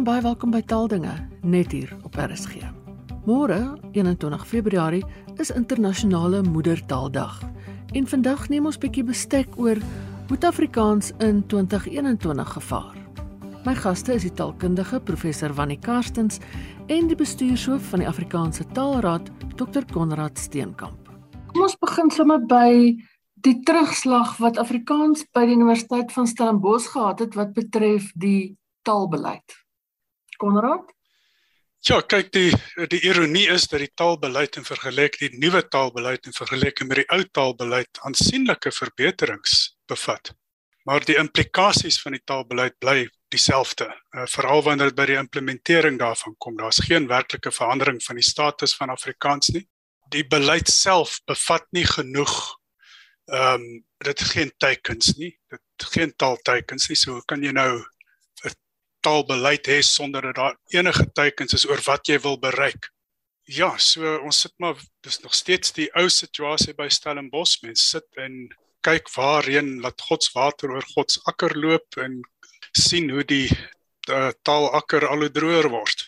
en baie welkom by Taaldinge net hier op RSG. Môre, 21 Februarie, is internasionale moedertaaldag. En vandag neem ons 'n bietjie bestek oor hoe Afrikaans in 2021 gevaar. My gaste is die taalkundige professor Wannie Karstens en die bestuurshoof van die Afrikaanse Taalraad, Dr Konrad Steenkamp. Kom ons begin sommer by die terugslag wat Afrikaans by die Universiteit van Stellenbosch gehad het wat betref die taalbeleid. Konrad? Ja, kyk die die ironie is dat die taalbeleid en vergelyk die nuwe taalbeleid en vergelyk met die ou taalbeleid aansienlike verbeterings bevat. Maar die implikasies van die taalbeleid bly dieselfde. Uh, Veral wanneer dit by die implementering daarvan kom, daar's geen werklike verandering van die status van Afrikaans nie. Die beleid self bevat nie genoeg ehm um, dit geen teikens nie. Dit geen taalteikens nie. So kan jy nou taalbeleid hê sonder dat daar enige teikens is oor wat jy wil bereik. Ja, so ons sit maar dis nog steeds die ou situasie by Stellenbosch. Mense sit en kyk waarheen laat God se water oor God se akker loop en sien hoe die uh, taalakker al hoe droër word.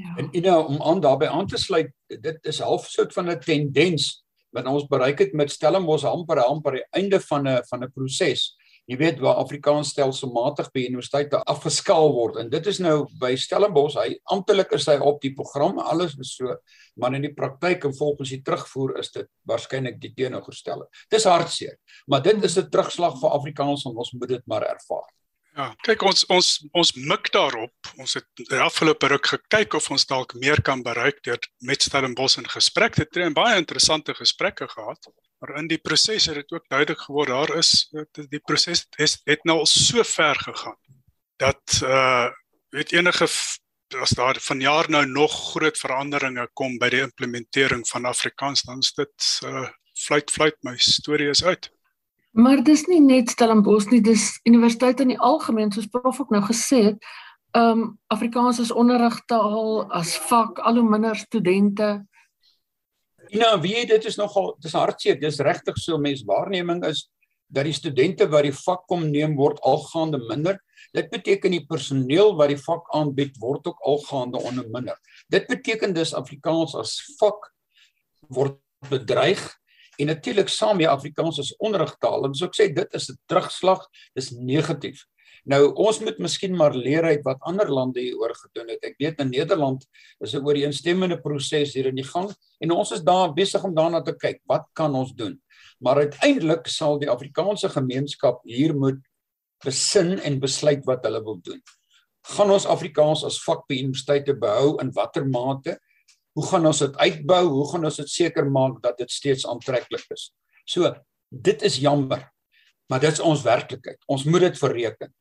Ja. En you know, om aan daarbey aan te sluit, dit is half soort van 'n tendens wat ons bereik het met Stellenbosch amper amper die einde van 'n van 'n proses jy weet waar Afrikaans stelselmatig by universiteite afgeskaal word en dit is nou by Stellenbosch hy amptelik is hy op die program alles is so maar in die praktyk en volgens die terugvoer is dit waarskynlik die teenoorgestelde dis hartseer maar dit is 'n terugslag vir Afrikaans en ons moet dit maar ervaar Ja, kyk ons ons ons mik daarop. Ons het die afgelope ruk gekyk of ons dalk meer kan bereik deur met Stellenbosch in gesprek te tree en baie interessante gesprekke gehad. Maar in die proses het dit ook duidelik geword daar is die proses het, het nou al so ver gegaan dat uh weet enige as daar vanjaar nou nog groot veranderinge kom by die implementering van Afrikaans dan is dit uh fluit fluit my storie is uit. Maar dis nie net Stellenbosch nie, dis universiteite in die algemeen soos prof ook nou gesê het. Um Afrikaans is onderrigtaal as vak al hoe minder studente Nou, wie weet dit is nogal dis hartseer. Dis regtig so mens waarneming is dat die studente wat die vak kom neem word algaande minder. Dit beteken die personeel wat die vak aanbied word ook algaande onder minder. Dit beteken dus Afrikaans as vak word bedreig en natuurlik saam met Afrikaans as onderrigtaal. En so ek sê dit is 'n terugslag, dis negatief. Nou ons moet miskien maar leer uit wat ander lande hier oor gedoen het. Ek weet in Nederland is 'n ooreenstemmende proses hier in die gang en ons is daar besig om daarna te kyk. Wat kan ons doen? Maar uiteindelik sal die Afrikaanse gemeenskap hier moet besin en besluit wat hulle wil doen. Gaan ons Afrikaans as vak by universiteite behou in watter mate? Hoe gaan ons dit uitbou? Hoe gaan ons dit seker maak dat dit steeds aantreklik is? So, dit is jammer. Maar dit is ons werklikheid. Ons moet dit verreken.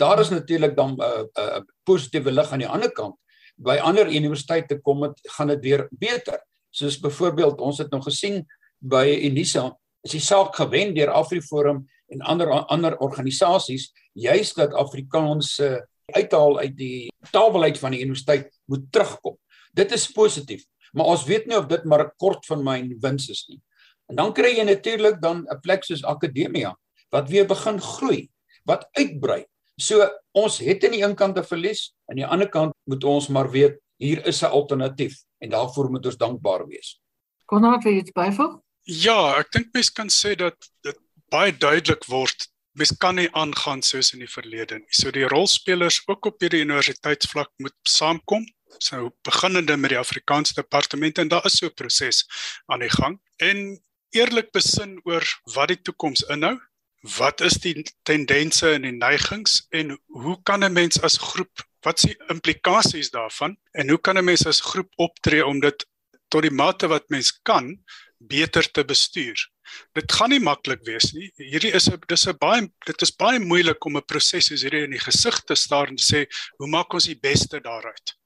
Daar is natuurlik dan 'n uh, 'n uh, positiewe lig aan die ander kant. By ander universiteite kom dit gaan dit weer beter. Soos byvoorbeeld ons het nou gesien by Unisa is die saak gewen deur AfriForum en ander ander organisasies juis dat Afrikaanse uithaal uit die taalbeleid van die universiteit moet terugkom. Dit is positief, maar ons weet nie of dit maar 'n kort van myn wins is nie. En dan kry jy natuurlik dan 'n plek soos akademia wat weer begin groei, wat uitbrei So ons het aan die een kant 'n verlies, aan die ander kant moet ons maar weet hier is 'n alternatief en daarvoor moet ons dankbaar wees. Kon nou vir iets byvoeg? Ja, ek dink mens kan sê dat dit baie duidelik word mens kan nie aangaan soos in die verlede nie. So die rolspelers ook op hierdie universiteitsvlak moet saamkom. So beginnende met die Afrikaanse departement en daar is so 'n proses aan die gang en eerlik besin oor wat die toekoms inhou wat is die tendense en die neigings en hoe kan 'n mens as groep wat is die implikasies daarvan en hoe kan 'n mens as groep optree om dit tot die mate wat mens kan beter te bestuur. Dit gaan nie maklik wees nie. Hierdie is 'n dis 'n baie dit is baie moeilik om 'n proses soos hierdie in die gesig te staar en te sê hoe maak ons die beste daaruit.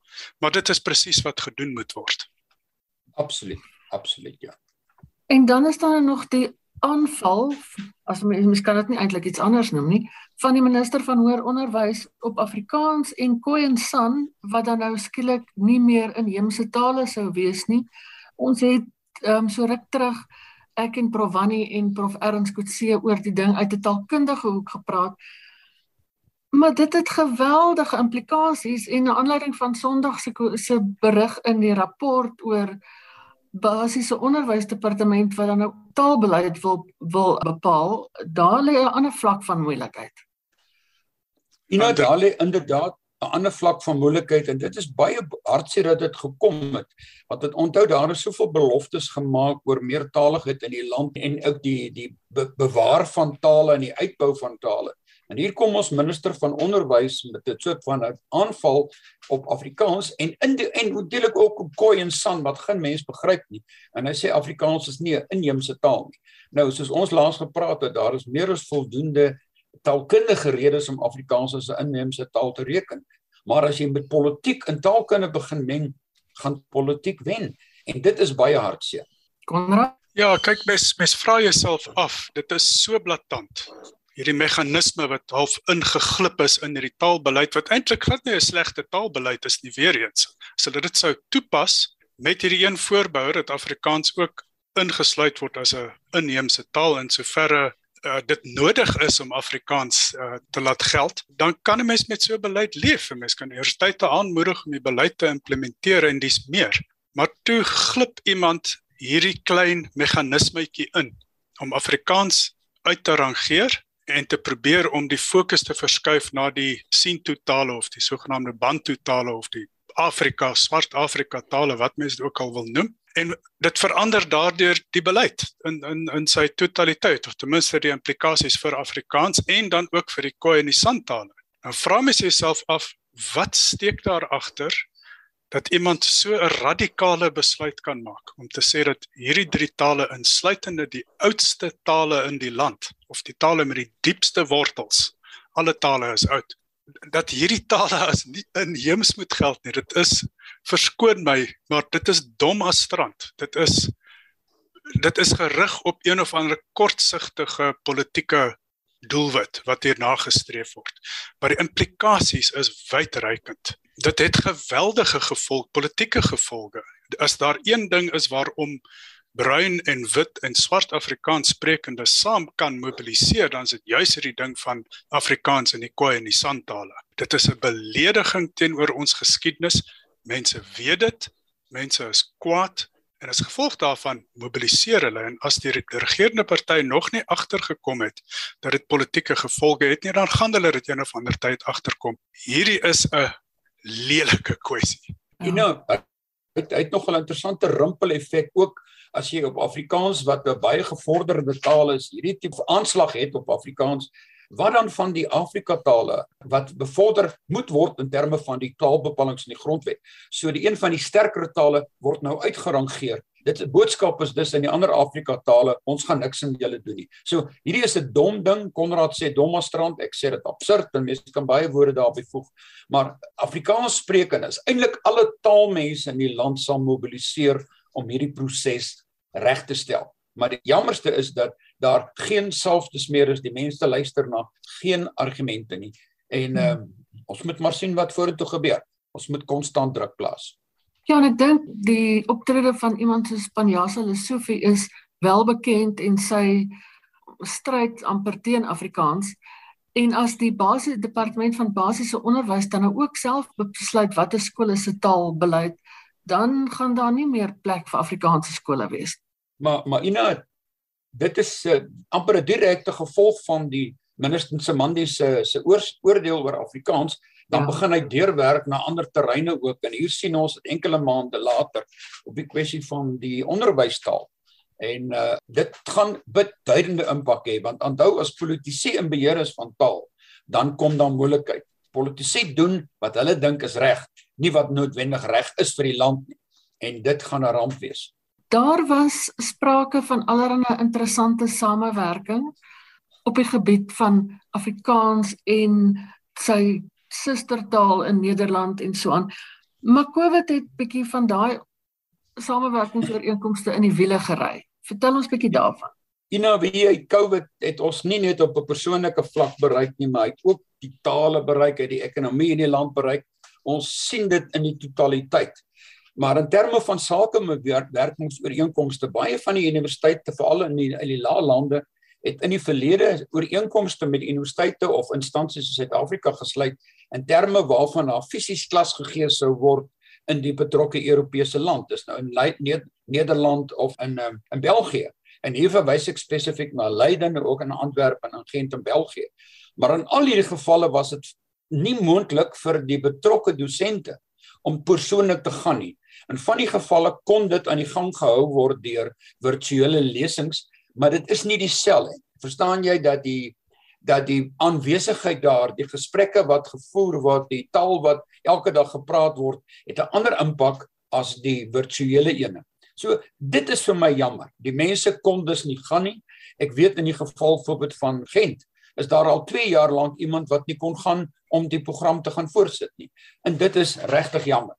Maar dit is presies wat gedoen moet word. Absoluut, absoluut ja. En dan is daar nog die aanval as mens kan dit nie eintlik iets anders noem nie van die minister van hoër onderwys op Afrikaans en Khoisan wat dan nou skielik nie meer inheemse tale sou wees nie. Ons het ehm um, so ruk terug ek en Prof Wannie en Prof Erns Kutse oor die ding uit 'n taalkundige hoek gepraat. Maar dit het geweldige implikasies en 'n aanleiding van Sondag se se berig in die rapport oor basiese onderwysdepartement wat dan nou taalbeleid wil wil bepaal, daar lê 'n ander vlak van moeilikheid. You know, daar lê inderdaad 'n ander vlak van moeilikheid en dit is baie hartseer dat dit gekom het. Want dit onthou daar is soveel beloftes gemaak oor meertaligheid in die land en ook die die be bewaar van tale en die uitbou van tale. En hier kom ons minister van onderwys met 'n soort van 'n aanval op Afrikaans en in die, en hoe deel ek ook op Khoi en San wat geen mens begryp nie. En hy sê Afrikaans is nie 'n inheemse taal nie. Nou soos ons laas gepraat het, daar is meer as voldoende taalkundige redes om Afrikaans as 'n inheemse taal te reken. Maar as jy met politiek en taalkunde begin meng, gaan politiek wen en dit is baie hartseer. Konrad? Ja, kyk mes mes vra jouself af. Dit is so blaatant. Hierdie meganisme wat half ingeglip is in hierdie taalbeleid wat eintlik glad nie 'n slegte taalbeleid is nie weer eens. As hulle dit sou toepas met hierdie een voorbehou dat Afrikaans ook ingesluit word as 'n inheemse taal in soverre uh, dit nodig is om Afrikaans uh, te laat geld, dan kan 'n mens met so 'n beleid leef. 'n Mens kan universiteite aanmoedig om die beleid te implementeer en dis meer. Maar toe glip iemand hierdie klein meganismetjie in om Afrikaans uit te rangeer en te probeer om die fokus te verskuif na die Sien-totale of die sogenaamde Bantu-tale of die Afrika, Swart Afrika tale wat mense dit ook al wil noem en dit verander daardeur die beleid in in in sy totaliteit of ten minste die implikasies vir Afrikaans en dan ook vir die Khoi en die San tale. Nou vra mens jouself af wat steek daar agter dat iemand so 'n radikale besluit kan maak om te sê dat hierdie drie tale insluitende die oudste tale in die land of die tale met die diepste wortels alle tale is oud dat hierdie tale as nie inheems moet geld nie. Dit is verskoon my, maar dit is dom as strand. Dit is dit is gerig op een of ander kortsigtige politieke doelwit wat hier nagestreef word. Maar die implikasies is wydreikend. Dit het geweldige gevolg, politieke gevolge. As daar een ding is waarom bruin en wit en swart Afrikaans sprekende saam kan mobiliseer, dan is dit juis hierdie ding van Afrikaans in die Khoi en die San tale. Dit is 'n belediging teenoor ons geskiedenis. Mense weet dit. Mense is kwaad en as gevolg daarvan mobiliseer hulle en as die regerende party nog nie agtergekom het dat dit politieke gevolge het nie, dan gaan hulle dit een of ander tyd agterkom. Hierdie is 'n lelike kwessie. You know, dit het nog 'n interessante rimpel effek ook as jy op Afrikaans wat 'n baie gevorderde taal is, hierdie tipe aanslag het op Afrikaans, wat dan van die Afrika tale wat bevorder moet word in terme van die taalbepalinge in die grondwet. So die een van die sterker tale word nou uitgerangeer. Dit se boodskap is dus in die ander Afrika tale, ons gaan niks in julle doen nie. So hierdie is 'n dom ding, Konrad sê dommastrand, ek sê dit absurd en mense kan baie woorde daarby voeg. Maar Afrikaans sprekendes, eintlik alle taalmense in die land sal mobiliseer om hierdie proses reg te stel. Maar die jammerste is dat daar geen selfdes meer is. Die mense luister na geen argumente nie. En ehm um, ons moet maar sien wat vorentoe gebeur. Ons moet konstant druk plaas. Ja, en ek dink die optrede van iemand soos Panjasa Lesofie is wel bekend en sy stryd amper teen Afrikaans. En as die basiese departement van basiese onderwys dan nou ook self besluit watter skole se taalbeleid, dan gaan daar nie meer plek vir Afrikaanse skole wees maar maar Ina dit is uh, amper 'n direkte gevolg van die minister se Mandi se se oordeel oor Afrikaans. Dan ja. begin hy deurwerk na ander terreine ook. En hier sien ons dit enkele maande later op die kwessie van die onderwystaal en uh, dit gaan beduidende impak hê want onthou as politici in beheer is van taal dan kom daar moeilikheid. Politici doen wat hulle dink is reg nie wat noodwendig reg is vir die land nie. En dit gaan 'n ramp wees Daar was sprake van allerlei interessante samewerking op die gebied van Afrikaans en sy sustertaal in Nederland en so aan. Maar COVID het bietjie van daai samewerkingsooreenkomste in die wiele gery. Vertel ons bietjie daarvan. You know, wie COVID het ons nie net op 'n persoonlike vlak bereik nie, maar het ook die tale bereik, het die ekonomie in die land bereik. Ons sien dit in die totaliteit. Maar in terme van sake met werkingsooreenkomste, baie van die universiteite veral in die, in die lae lande het in die verlede ooreenkomste met universiteite of instansies in Suid-Afrika gesluit in terme waarvan daar fisies klas gegee sou word in die betrokke Europese land. Dis nou in Nederland of in um, in België. En hier verwys ek spesifiek na Leiden en ook in Antwerpen en Gent in België. Maar in al hierdie gevalle was dit nie moontlik vir die betrokke dosente om persoonlik te gaan nie. In van die gevalle kon dit aan die gang gehou word deur virtuele lesings, maar dit is nie dieselfde. Verstaan jy dat die dat die aanwesigheid daar, die gesprekke wat gevoer word, die taal wat elke dag gepraat word, het 'n ander impak as die virtuele ene. So dit is vir my jammer. Die mense kon dus nie gaan nie. Ek weet in die geval voorbeeld van Gent is daar al 2 jaar lank iemand wat nie kon gaan om die program te gaan voorsit nie. En dit is regtig jammer.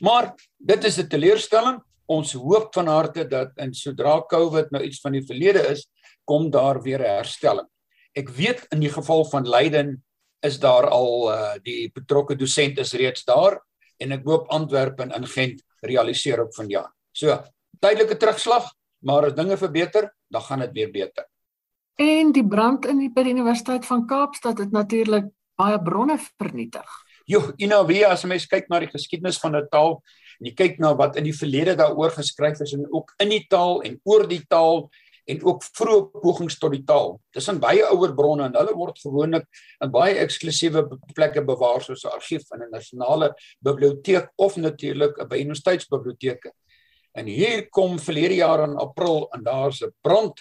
Maar dit is 'n teleurstelling. Ons hoop van harte dat in sodra COVID nou iets van die verlede is, kom daar weer 'n herstelling. Ek weet in die geval van Leiden is daar al uh, die betrokke dosent is reeds daar en ek hoop Antwerpen en Gent realiseer op vanjaar. So, tydelike terugslag, maar as dinge verbeter, dan gaan dit weer beter. En die brand in die by die Universiteit van Kaapstad het natuurlik baie bronne vernietig. Jo, you know, wie as mens kyk na die geskiedenis van 'n taal en jy kyk na wat in die verlede daaroor geskryf is en ook in die taal en oor die taal en ook vroeë pogings tot die taal. Dis in baie ouer bronne en hulle word gewoonlik in baie eksklusiewe plekke bewaar soos 'n argief in 'n nasionale biblioteek of natuurlik by universiteitsbiblioteke. En hier kom verlede jaar in April en daar's 'n brand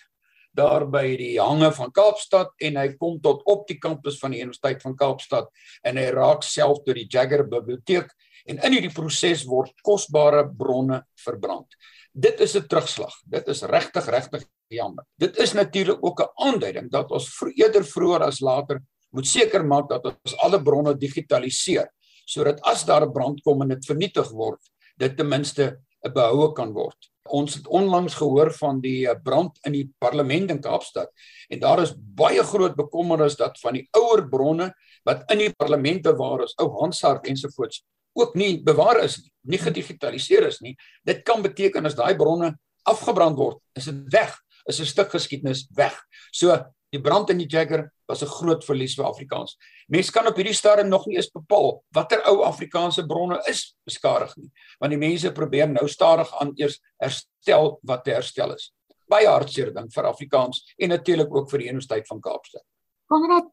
daar by die hange van Kaapstad en hy kom tot op die kampus van die Universiteit van Kaapstad en hy raak self tot die Jagger biblioteek en in hierdie proses word kosbare bronne verbrand. Dit is 'n terugslag. Dit is regtig regtig jammer. Dit is natuurlik ook 'n aanduiding dat ons eerder vroeër as later moet seker maak dat ons alle bronne digitaliseer sodat as daar 'n brand kom en dit vernietig word, dit ten minste behoue kan word. Ons het onlangs gehoor van die eh, brand in die parlement in Kaapstad en daar is baie groot bekommernis dat van die ouer bronne wat in die parlement bewaar is, ou Hansard ensovoorts, ook nie bewaar is nie, nie gedigitaliseer is nie. Dit kan beteken as daai bronne afgebrand word, is dit weg, is 'n stuk geskiedenis weg. So die brand in die Jagger was 'n groot verlies vir Afrikaans. Mense kan op hierdie stadium nog nie eens bepaal watter ou Afrikaanse bronne is beskadig nie, want die mense probeer nou stadig aan eers herstel wat te herstel is. Baie hartseer ding vir Afrikaans en natuurlik ook vir die Universiteit van Kaapstad. Konrad,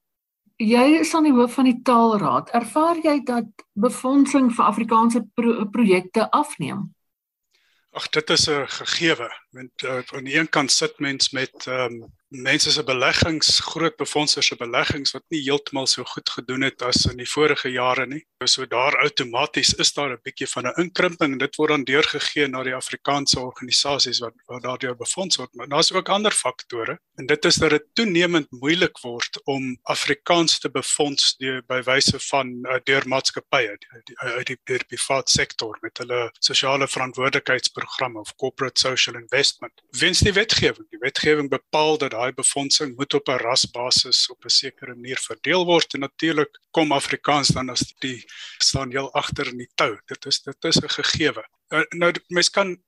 jy is aan die hoof van die Taalraad. Ervaar jy dat befondsing vir Afrikaanse pro projekte afneem? Ag dit is 'n gegewe. Want uh, aan die een kant sit mens met ehm um, mense se beleggings, groot befondsers se beleggings wat nie heeltemal so goed gedoen het as in die vorige jare nie. So daar outomaties is daar 'n bietjie van 'n inkrimping en dit word dan deurgegee na die Afrikaanse organisasies wat wat daardeur befonds word. Maar daar's ook ander faktore en dit is dat dit toenemend moeilik word om Afrikaans te befonds deur by wyse van uh, deur maatskappye uit die, die, die private sektor met hulle sosiale verantwoordelikheidsprogramme of corporate social investment. Wens die wetgewing, die wetgewing bepaal dat daai befondsing moet op 'n rasbasis op 'n sekere manier verdeel word en natuurlik kom Afrikaans dan as die staan heel agter in die tou. Dit is dit is 'n gegewe. Uh, nou mens kan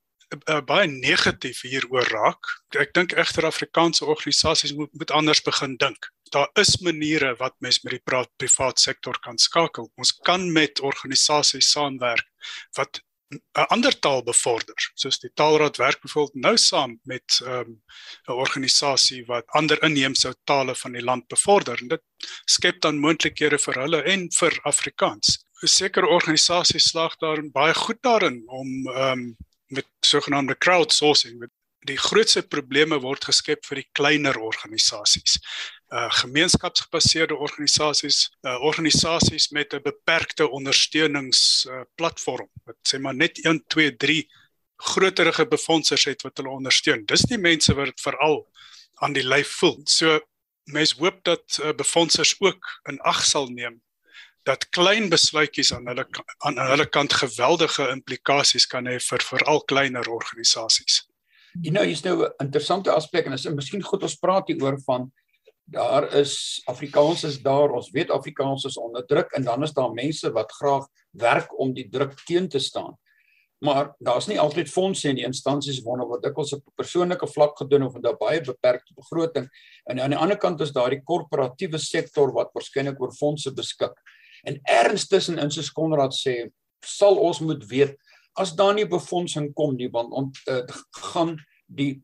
uh, baie negatief hieroor raak. Ek dink egter Afrikaanse organisasies moet moet anders begin dink. Daar is maniere wat mens met die privaat sektor kan skakel. Ons kan met organisasies saamwerk wat 'n ander taal bevorder. Soos die Taalraad werk byvoorbeeld nou saam met ehm, 'n um, organisasie wat ander inheemse tale van die land bevorder en dit skep dan moontlikhede vir hulle en vir Afrikaans. 'n Sekere organisasies slaag daar baie goed daarin om um, met sogenaamde crowdsourcing met die grootste probleme word geskep vir die kleiner organisasies uh gemeenskapsgebaseerde organisasies, uh organisasies met 'n beperkte ondersteuningsplatform uh, wat sê maar net 1 2 3 groterige befondsers het wat hulle ondersteun. Dis die mense wat dit veral aan die lyf voel. So mense hoop dat uh, befondsers ook in ag sal neem dat klein besluitjies aan hulle aan hulle kant geweldige implikasies kan hê vir veral kleiner organisasies. You know, hier's nou 'n interessante aspek en is miskien goed ons praat hier oor van daar is Afrikaans is daar, ons weet Afrikaans is onderdruk en dan is daar mense wat graag werk om die druk teen te staan. maar daar's nie altyd fondse in die instansies waarna wat dikwels op 'n persoonlike vlak gedoen of daar baie beperkte begroting en aan die ander kant is daar die korporatiewe sektor wat waarskynlik oor fondse beskik. En erns tussenin soos Konrad sê, sal ons moet weet as daar nie befondsing kom nie want ont, uh, gaan die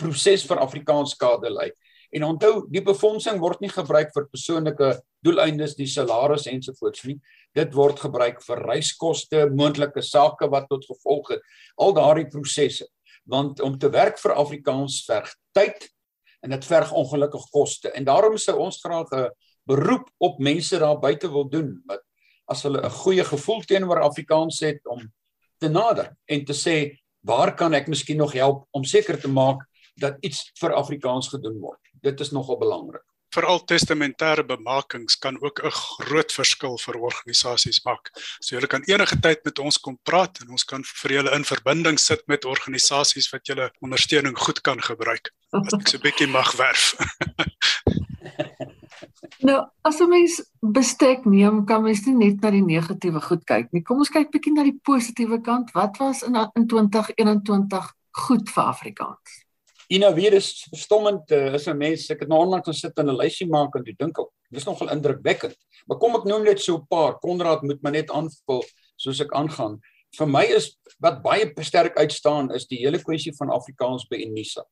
proses vir Afrikaans skade lei. En onthou, die befondsing word nie gebruik vir persoonlike doeleindes, die salaris ensovoorts nie. Dit word gebruik vir reiskoste, moontlike sake wat tot gevolg het, al daardie prosesse. Want om te werk vir Afrikaans verg tyd en dit verg ongelukkig koste. En daarom sou ons graag 'n beroep op mense daar buite wil doen wat as hulle 'n goeie gevoel teenoor Afrikaans het om te nader en te sê waar kan ek miskien nog help om seker te maak dat iets vir Afrikaans gedoen word. Dit is nogal belangrik veral testamentêre bemarkings kan ook 'n groot verskil vir organisasies maak. So julle kan enige tyd met ons kom praat en ons kan vir julle in verbinding sit met organisasies wat julle ondersteuning goed kan gebruik. As ek so 'n bietjie mag werf. nou, as 'n mens bestek neem, kan mens nie net na die negatiewe goed kyk nie. Kom ons kyk bietjie na die positiewe kant. Wat was in 2021 goed vir Afrikaans? Jy nou weer is verstommend uh, is 'n mens ek het nou onlangs gesit en 'n lysie maak en ek dink ek dis nogal indrukwekkend. Maar kom ek noem net so 'n paar. Konrad moet my net aanvul soos ek aangaan. Vir my is wat baie sterk uitstaan is die hele kwessie van Afrikaans by Unisa.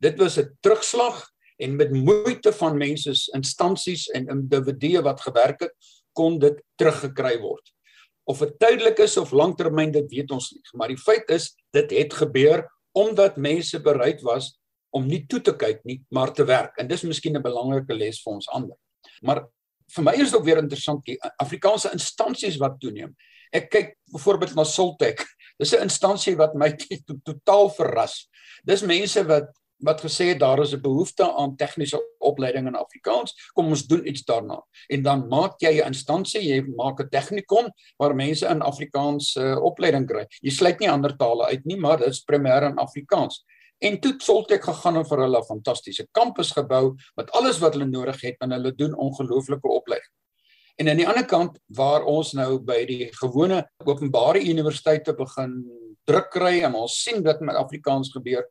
Dit was 'n terugslag en met moeite van mense, instansies en individue wat gewerk het, kon dit teruggekry word. Of dit tydelik is of lanktermyn, dit weet ons nie, maar die feit is dit het gebeur omdat mense bereid was om nie toe te kyk nie, maar te werk. En dis miskien 'n belangrike les vir ons ander. Maar vir my is dit ook weer interessant die Afrikaanse instansies wat toeneem. Ek kyk byvoorbeeld na Soltech. Dis 'n instansie wat my totaal verras. Dis mense wat wat gesê het daar is 'n behoefte aan tegniese opleiding in Afrikaans. Kom ons doen iets daarna. En dan maak jy 'n instansie, jy maak 'n tegnikon waar mense in Afrikaans uh, opleiding kry. Jy sluit nie ander tale uit nie, maar dit is primêr in Afrikaans. En toe Soltek gegaan en vir hulle 'n fantastiese kampus gebou met alles wat hulle nodig het en hulle doen ongelooflike opleiding. En aan die ander kant waar ons nou by die gewone openbare universiteite begin druk kry en ons sien wat met Afrikaans gebeur,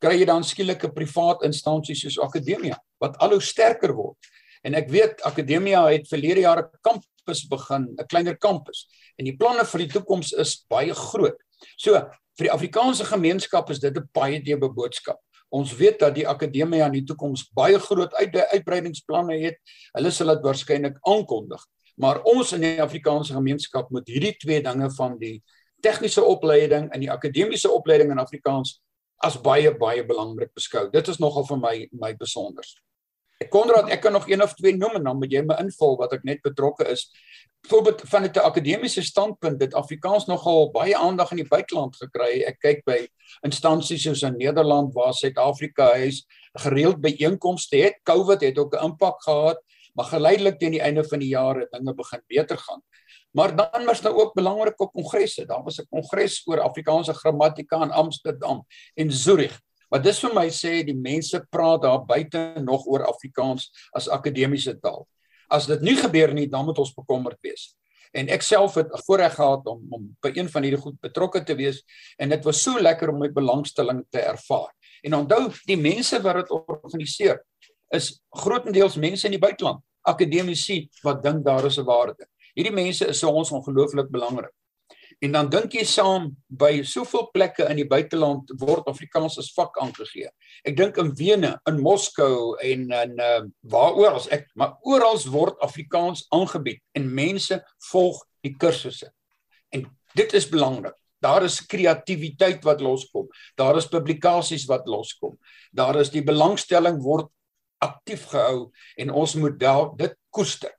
kry jy dan skielik 'n privaat instansie soos Akademia wat al hoe sterker word. En ek weet Akademia het verlede jaar 'n kampus begin, 'n kleiner kampus. En die planne vir die toekoms is baie groot. So, vir die Afrikaanse gemeenskap is dit 'n baie diepe boodskap. Ons weet dat die Akademia in die toekoms baie groot uit uitbreidingsplanne het. Hulle sal dit waarskynlik aankondig. Maar ons in die Afrikaanse gemeenskap moet hierdie twee dinge van die tegniese opleiding en die akademiese opleiding in Afrikaans as baie baie belangrik beskou. Dit is nogal vir my my besonders. Konrad, ek kan nog een of twee noem en dan moet jy my invul wat ek net betrokke is. Byvoorbeeld van 'n akademiese standpunt, dit Afrikaans nogal baie aandag in die buiteland gekry. Ek kyk by instansies soos in Nederland waar Suid-Afrika huis gereeld byeenkomste het. COVID het ook 'n impak gehad, maar geleidelik teen die einde van die jaar het dinge begin beter gaan. Maar dan was daar ook belangrike kongresse. Daar was 'n kongres oor Afrikaanse grammatika in Amsterdam en Zurich. Wat dis vir my sê die mense praat daar buite nog oor Afrikaans as akademiese taal. As dit nie gebeur nie, dan moet ons bekommerd wees. En ek self het voorreg gehad om om by een van hierdie goed betrokke te wees en dit was so lekker om my belangstelling te ervaar. En onthou, die mense wat dit organiseer is grootendeels mense in die buiteland, akademici wat dink daar is 'n waarde. Hierdie mense is vir ons ongelooflik belangrik. En dan dink jy saam by soveel plekke in die buiteland word Afrikaans as vak aangegee. Ek dink in Wene, in Moskou en in uh, waaroor as ek maar oral word Afrikaans aangebied en mense volg die kursusse. En dit is belangrik. Daar is kreatiwiteit wat loskom. Daar is publikasies wat loskom. Daar is die belangstelling word aktief gehou en ons moet dit koester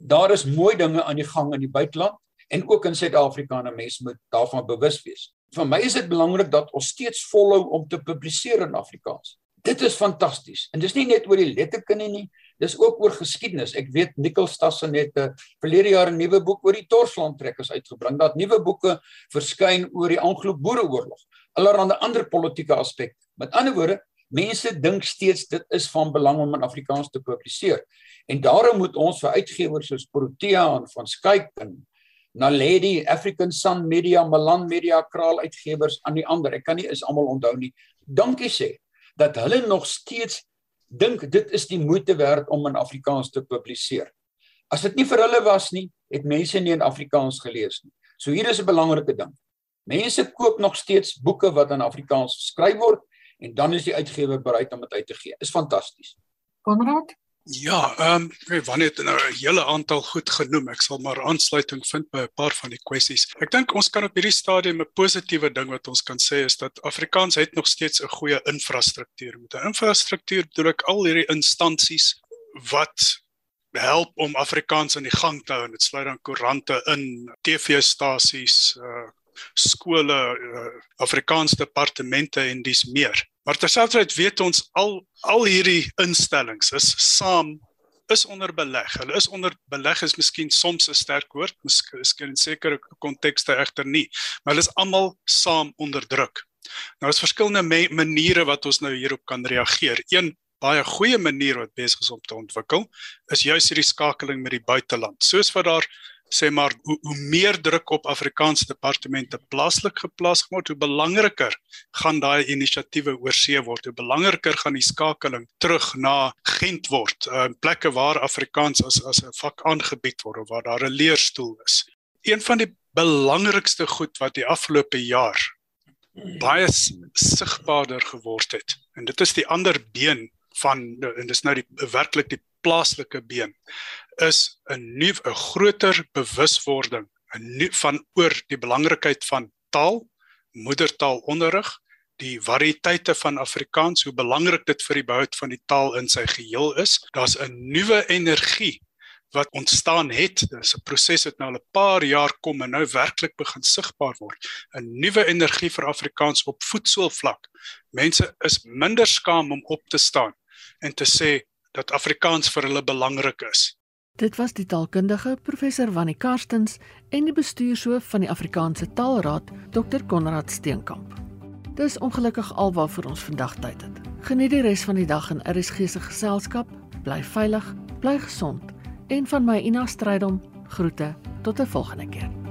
daar is mooi dinge aan die gang in die buiteland en ook in Suid-Afrika en mense moet daarvan bewus wees. Vir my is dit belangrik dat ons steeds volhou om te publiseer in Afrikaans. Dit is fantasties. En dis nie net oor die letterkunde nie, dis ook oor geskiedenis. Ek weet Nicol Stassen het 'n verlede jaar 'n nuwe boek oor die Torsland trekkers uitgebring. Dat nuwe boeke verskyn oor die Anglo-Boereoorlog. Allerhande ander politieke aspekte. Met ander woorde, mense dink steeds dit is van belang om in Afrikaans te publiseer. En daarom moet ons vir uitgewers soos Protea en van Skype en Naledi, African Sun Media, Milan Media, Kraal Uitgewers aan die ander. Ek kan nie is almal onthou nie. Dankie sê dat hulle nog steeds dink dit is die moeite werd om in Afrikaans te publiseer. As dit nie vir hulle was nie, het mense nie in Afrikaans gelees nie. So hier is 'n belangrike ding. Mense koop nog steeds boeke wat in Afrikaans geskryf word en dan is die uitgewer bereid om dit uit te gee. Is fantasties. Konrad? Ja, ehm um, wanneer het nou 'n hele aantal goed genoem. Ek sal maar aansluiting vind by 'n paar van die kwessies. Ek dink ons kan op hierdie stadium 'n positiewe ding wat ons kan sê is dat Afrikaans het nog steeds 'n goeie infrastruktuur. Met 'n infrastruktuur bedoel ek al hierdie instansies wat help om Afrikaans aan die gang te hou en dit sluit dan koerante in, TV-stasies, uh skole, uh, Afrikaans departemente en dis meer. Maar terselfdertyd weet ons al al hierdie instellings is saam is onder beleg. Hulle is onder beleg is miskien soms 'n sterk woord, miskien in sekere kontekste egter nie, maar hulle is almal saam onder druk. Nou is verskillende maniere wat ons nou hierop kan reageer. Een baie goeie manier wat besig is om te ontwikkel is juis hierdie skakeling met die buiteland. Soos wat daar sê maar hoe, hoe meer druk op Afrikaanse departemente plaaslik geplaas word, hoe belangriker gaan daai inisiatiewe oorsee word. Hoe belangriker gaan die skakeling terug na Gent word, uh, plekke waar Afrikaans as as 'n vak aangebied word of waar daar 'n leerstoel is. Een van die belangrikste goed wat die afgelope jaar baie sigbaarder geword het en dit is die ander been van en dis nou die werklik die plaaslike been is 'n nuwe 'n groter bewuswording van oor die belangrikheid van taal, moedertaalonderrig, die variëteite van Afrikaans, hoe belangrik dit vir die behoud van die taal in sy geheel is. Daar's 'n nuwe energie wat ontstaan het. Dis 'n proses wat nou al 'n paar jaar kom en nou werklik begin sigbaar word. 'n Nuwe energie vir Afrikaans op voetsoolvlak. Mense is minder skaam om op te staan en te sê dat Afrikaans vir hulle belangrik is. Dit was die taalkundige professor Wannie Karstens en die bestuurshoof van die Afrikaanse Taalraad, Dr Konrad Steenkamp. Dis ongelukkig alwaar vir ons vandag tyd het. Geniet die res van die dag in RSG se geselskap. Bly veilig, bly gesond en van my Ina Strydom groete tot 'n volgende keer.